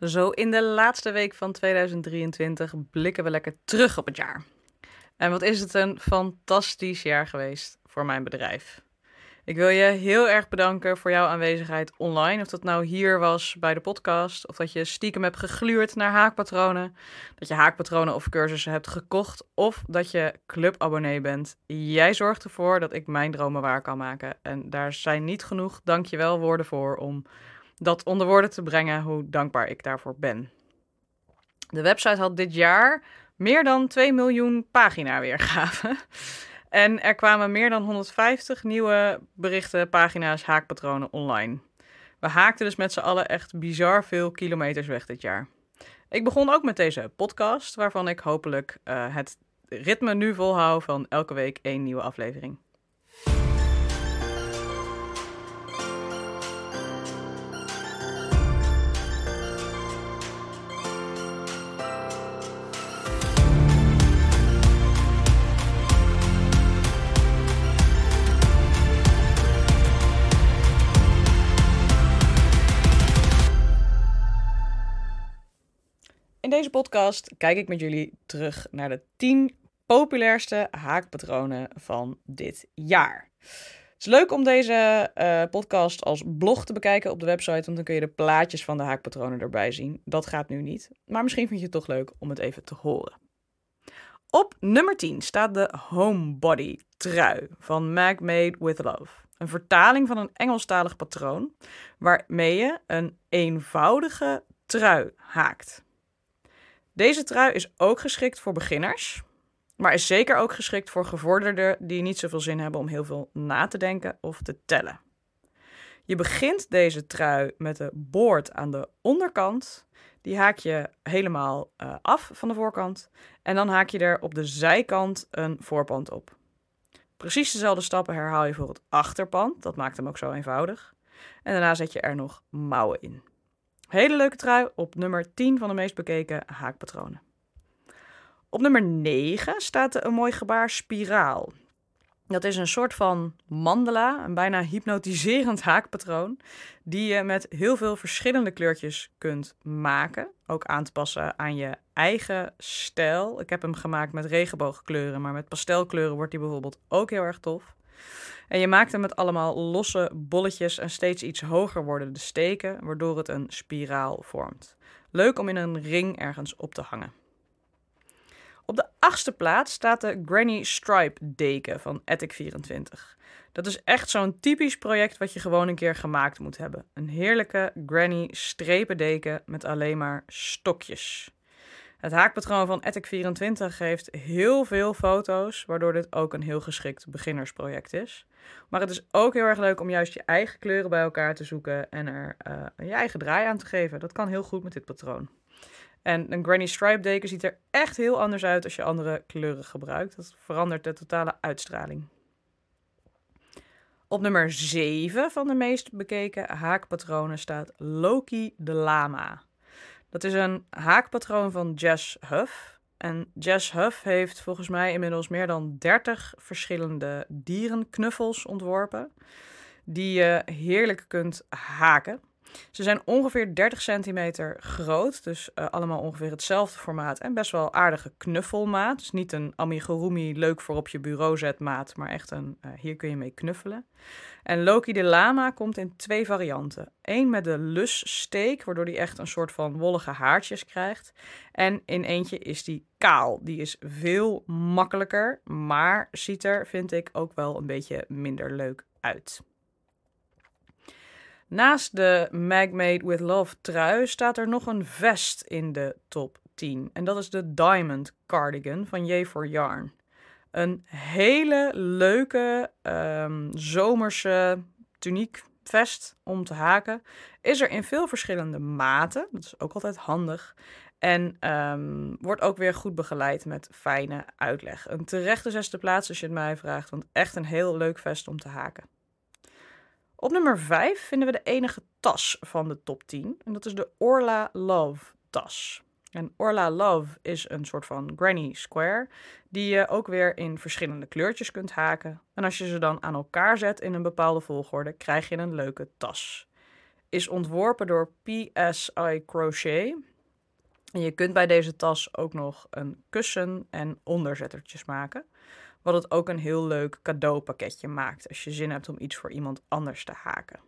Zo in de laatste week van 2023 blikken we lekker terug op het jaar. En wat is het een fantastisch jaar geweest voor mijn bedrijf. Ik wil je heel erg bedanken voor jouw aanwezigheid online. Of dat nou hier was bij de podcast, of dat je stiekem hebt gegluurd naar haakpatronen, dat je haakpatronen of cursussen hebt gekocht, of dat je clubabonnee bent. Jij zorgt ervoor dat ik mijn dromen waar kan maken. En daar zijn niet genoeg dankjewel woorden voor om dat onder woorden te brengen hoe dankbaar ik daarvoor ben. De website had dit jaar meer dan 2 miljoen pagina weergaven. En er kwamen meer dan 150 nieuwe berichten, pagina's, haakpatronen online. We haakten dus met z'n allen echt bizar veel kilometers weg dit jaar. Ik begon ook met deze podcast, waarvan ik hopelijk uh, het ritme nu volhoud van elke week één nieuwe aflevering. In deze podcast kijk ik met jullie terug naar de 10 populairste haakpatronen van dit jaar. Het is leuk om deze uh, podcast als blog te bekijken op de website, want dan kun je de plaatjes van de haakpatronen erbij zien. Dat gaat nu niet, maar misschien vind je het toch leuk om het even te horen. Op nummer 10 staat de Homebody trui van Mag Made with Love. Een vertaling van een Engelstalig patroon waarmee je een eenvoudige trui haakt. Deze trui is ook geschikt voor beginners, maar is zeker ook geschikt voor gevorderden die niet zoveel zin hebben om heel veel na te denken of te tellen. Je begint deze trui met de boord aan de onderkant. Die haak je helemaal uh, af van de voorkant. En dan haak je er op de zijkant een voorpand op. Precies dezelfde stappen herhaal je voor het achterpand. Dat maakt hem ook zo eenvoudig. En daarna zet je er nog mouwen in. Hele leuke trui op nummer 10 van de meest bekeken haakpatronen. Op nummer 9 staat een mooi gebaar spiraal. Dat is een soort van mandala, een bijna hypnotiserend haakpatroon, die je met heel veel verschillende kleurtjes kunt maken. Ook aan te passen aan je eigen stijl. Ik heb hem gemaakt met regenboogkleuren, maar met pastelkleuren wordt die bijvoorbeeld ook heel erg tof. En je maakt hem met allemaal losse bolletjes en steeds iets hoger worden de steken, waardoor het een spiraal vormt. Leuk om in een ring ergens op te hangen. Op de achtste plaats staat de Granny Stripe deken van Ethic 24. Dat is echt zo'n typisch project wat je gewoon een keer gemaakt moet hebben. Een heerlijke Granny strepen deken met alleen maar stokjes. Het haakpatroon van Ethic24 heeft heel veel foto's, waardoor dit ook een heel geschikt beginnersproject is. Maar het is ook heel erg leuk om juist je eigen kleuren bij elkaar te zoeken en er uh, je eigen draai aan te geven. Dat kan heel goed met dit patroon. En een Granny Stripe deken ziet er echt heel anders uit als je andere kleuren gebruikt. Dat verandert de totale uitstraling. Op nummer 7 van de meest bekeken haakpatronen staat Loki de Lama. Dat is een haakpatroon van Jess Huff. En Jess Huff heeft volgens mij inmiddels meer dan 30 verschillende dierenknuffels ontworpen. Die je heerlijk kunt haken. Ze zijn ongeveer 30 centimeter groot, dus uh, allemaal ongeveer hetzelfde formaat en best wel aardige knuffelmaat. Dus niet een amigurumi leuk voor op je bureau zet maat, maar echt een uh, hier kun je mee knuffelen. En Loki de Lama komt in twee varianten. Eén met de lussteek, waardoor die echt een soort van wollige haartjes krijgt. En in eentje is die kaal. Die is veel makkelijker, maar ziet er, vind ik, ook wel een beetje minder leuk uit. Naast de Mag Made with Love trui staat er nog een vest in de top 10. En dat is de Diamond Cardigan van J for Yarn. Een hele leuke um, zomerse tuniek vest om te haken. Is er in veel verschillende maten. Dat is ook altijd handig. En um, wordt ook weer goed begeleid met fijne uitleg. Een terechte zesde plaats als je het mij vraagt. Want echt een heel leuk vest om te haken. Op nummer 5 vinden we de enige tas van de top 10. En dat is de Orla Love tas. En Orla Love is een soort van granny square, die je ook weer in verschillende kleurtjes kunt haken. En als je ze dan aan elkaar zet in een bepaalde volgorde, krijg je een leuke tas. is ontworpen door PSI Crochet. En je kunt bij deze tas ook nog een kussen en onderzettertjes maken. Wat het ook een heel leuk cadeaupakketje maakt als je zin hebt om iets voor iemand anders te haken.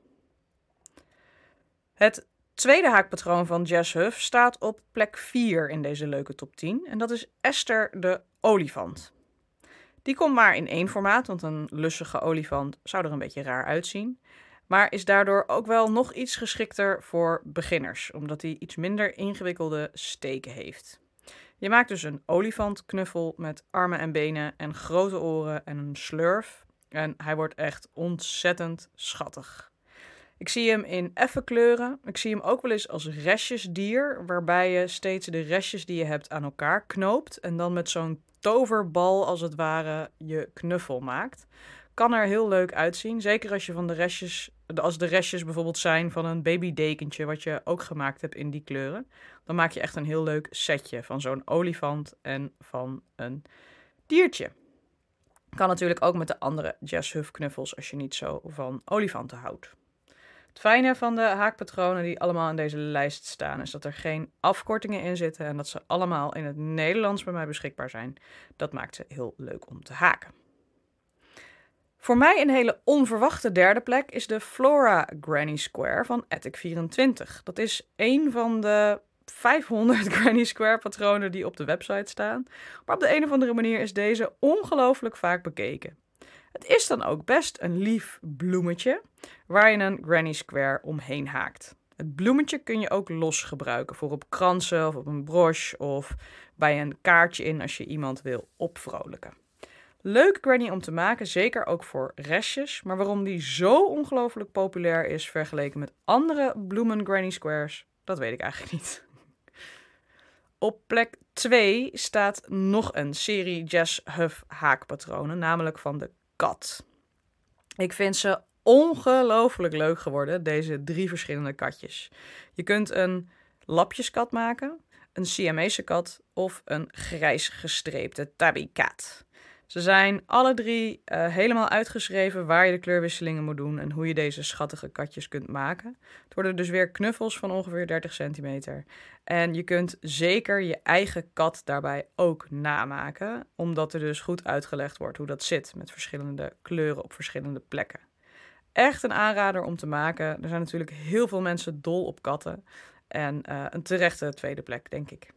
Het tweede haakpatroon van Jess Huff staat op plek 4 in deze leuke top 10. En dat is Esther de olifant. Die komt maar in één formaat, want een lussige olifant zou er een beetje raar uitzien. Maar is daardoor ook wel nog iets geschikter voor beginners, omdat hij iets minder ingewikkelde steken heeft. Je maakt dus een olifantknuffel met armen en benen en grote oren en een slurf. En hij wordt echt ontzettend schattig. Ik zie hem in effe kleuren. Ik zie hem ook wel eens als restjesdier, waarbij je steeds de restjes die je hebt aan elkaar knoopt en dan met zo'n toverbal als het ware je knuffel maakt. Kan er heel leuk uitzien, zeker als je van de restjes, als de restjes bijvoorbeeld zijn van een babydekentje wat je ook gemaakt hebt in die kleuren, dan maak je echt een heel leuk setje van zo'n olifant en van een diertje. Kan natuurlijk ook met de andere Jazz Huff knuffels als je niet zo van olifanten houdt. Het fijne van de haakpatronen die allemaal in deze lijst staan, is dat er geen afkortingen in zitten en dat ze allemaal in het Nederlands bij mij beschikbaar zijn. Dat maakt ze heel leuk om te haken. Voor mij een hele onverwachte derde plek is de Flora Granny Square van Attic24. Dat is een van de 500 Granny Square patronen die op de website staan. Maar op de een of andere manier is deze ongelooflijk vaak bekeken. Het is dan ook best een lief bloemetje waar je een granny square omheen haakt. Het bloemetje kun je ook los gebruiken voor op kransen of op een broche of bij een kaartje in als je iemand wil opvrolijken. Leuk granny om te maken, zeker ook voor restjes. Maar waarom die zo ongelooflijk populair is vergeleken met andere bloemen granny squares, dat weet ik eigenlijk niet. Op plek 2 staat nog een serie Jazz Huff haakpatronen, namelijk van de kat. Ik vind ze ongelooflijk leuk geworden, deze drie verschillende katjes. Je kunt een lapjeskat maken, een Siamese kat of een grijs gestreepte tabby cat. Ze zijn alle drie uh, helemaal uitgeschreven waar je de kleurwisselingen moet doen en hoe je deze schattige katjes kunt maken. Het worden dus weer knuffels van ongeveer 30 centimeter. En je kunt zeker je eigen kat daarbij ook namaken, omdat er dus goed uitgelegd wordt hoe dat zit met verschillende kleuren op verschillende plekken. Echt een aanrader om te maken. Er zijn natuurlijk heel veel mensen dol op katten. En uh, een terechte tweede plek, denk ik.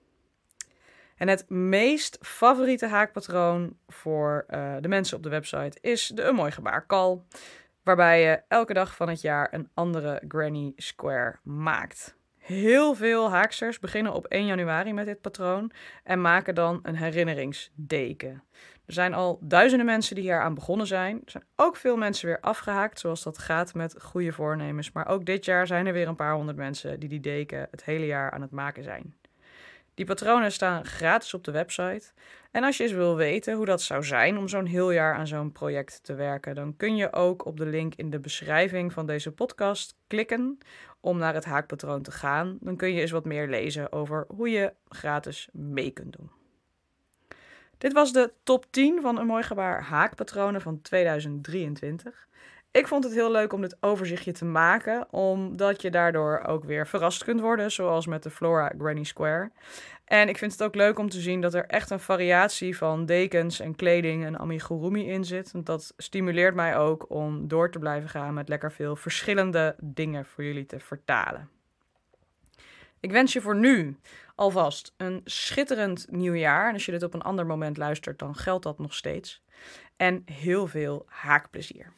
En het meest favoriete haakpatroon voor uh, de mensen op de website is de Een Mooi Gebaar Call. Waarbij je elke dag van het jaar een andere Granny Square maakt. Heel veel haaksters beginnen op 1 januari met dit patroon en maken dan een herinneringsdeken. Er zijn al duizenden mensen die hier aan begonnen zijn. Er zijn ook veel mensen weer afgehaakt, zoals dat gaat met goede voornemens. Maar ook dit jaar zijn er weer een paar honderd mensen die die deken het hele jaar aan het maken zijn. Die patronen staan gratis op de website. En als je eens wil weten hoe dat zou zijn om zo'n heel jaar aan zo'n project te werken, dan kun je ook op de link in de beschrijving van deze podcast klikken om naar het haakpatroon te gaan. Dan kun je eens wat meer lezen over hoe je gratis mee kunt doen. Dit was de top 10 van een mooi gebaar haakpatronen van 2023. Ik vond het heel leuk om dit overzichtje te maken, omdat je daardoor ook weer verrast kunt worden, zoals met de Flora Granny Square. En ik vind het ook leuk om te zien dat er echt een variatie van dekens en kleding en amigurumi in zit. Want dat stimuleert mij ook om door te blijven gaan met lekker veel verschillende dingen voor jullie te vertalen. Ik wens je voor nu alvast een schitterend nieuwjaar. En als je dit op een ander moment luistert, dan geldt dat nog steeds. En heel veel haakplezier.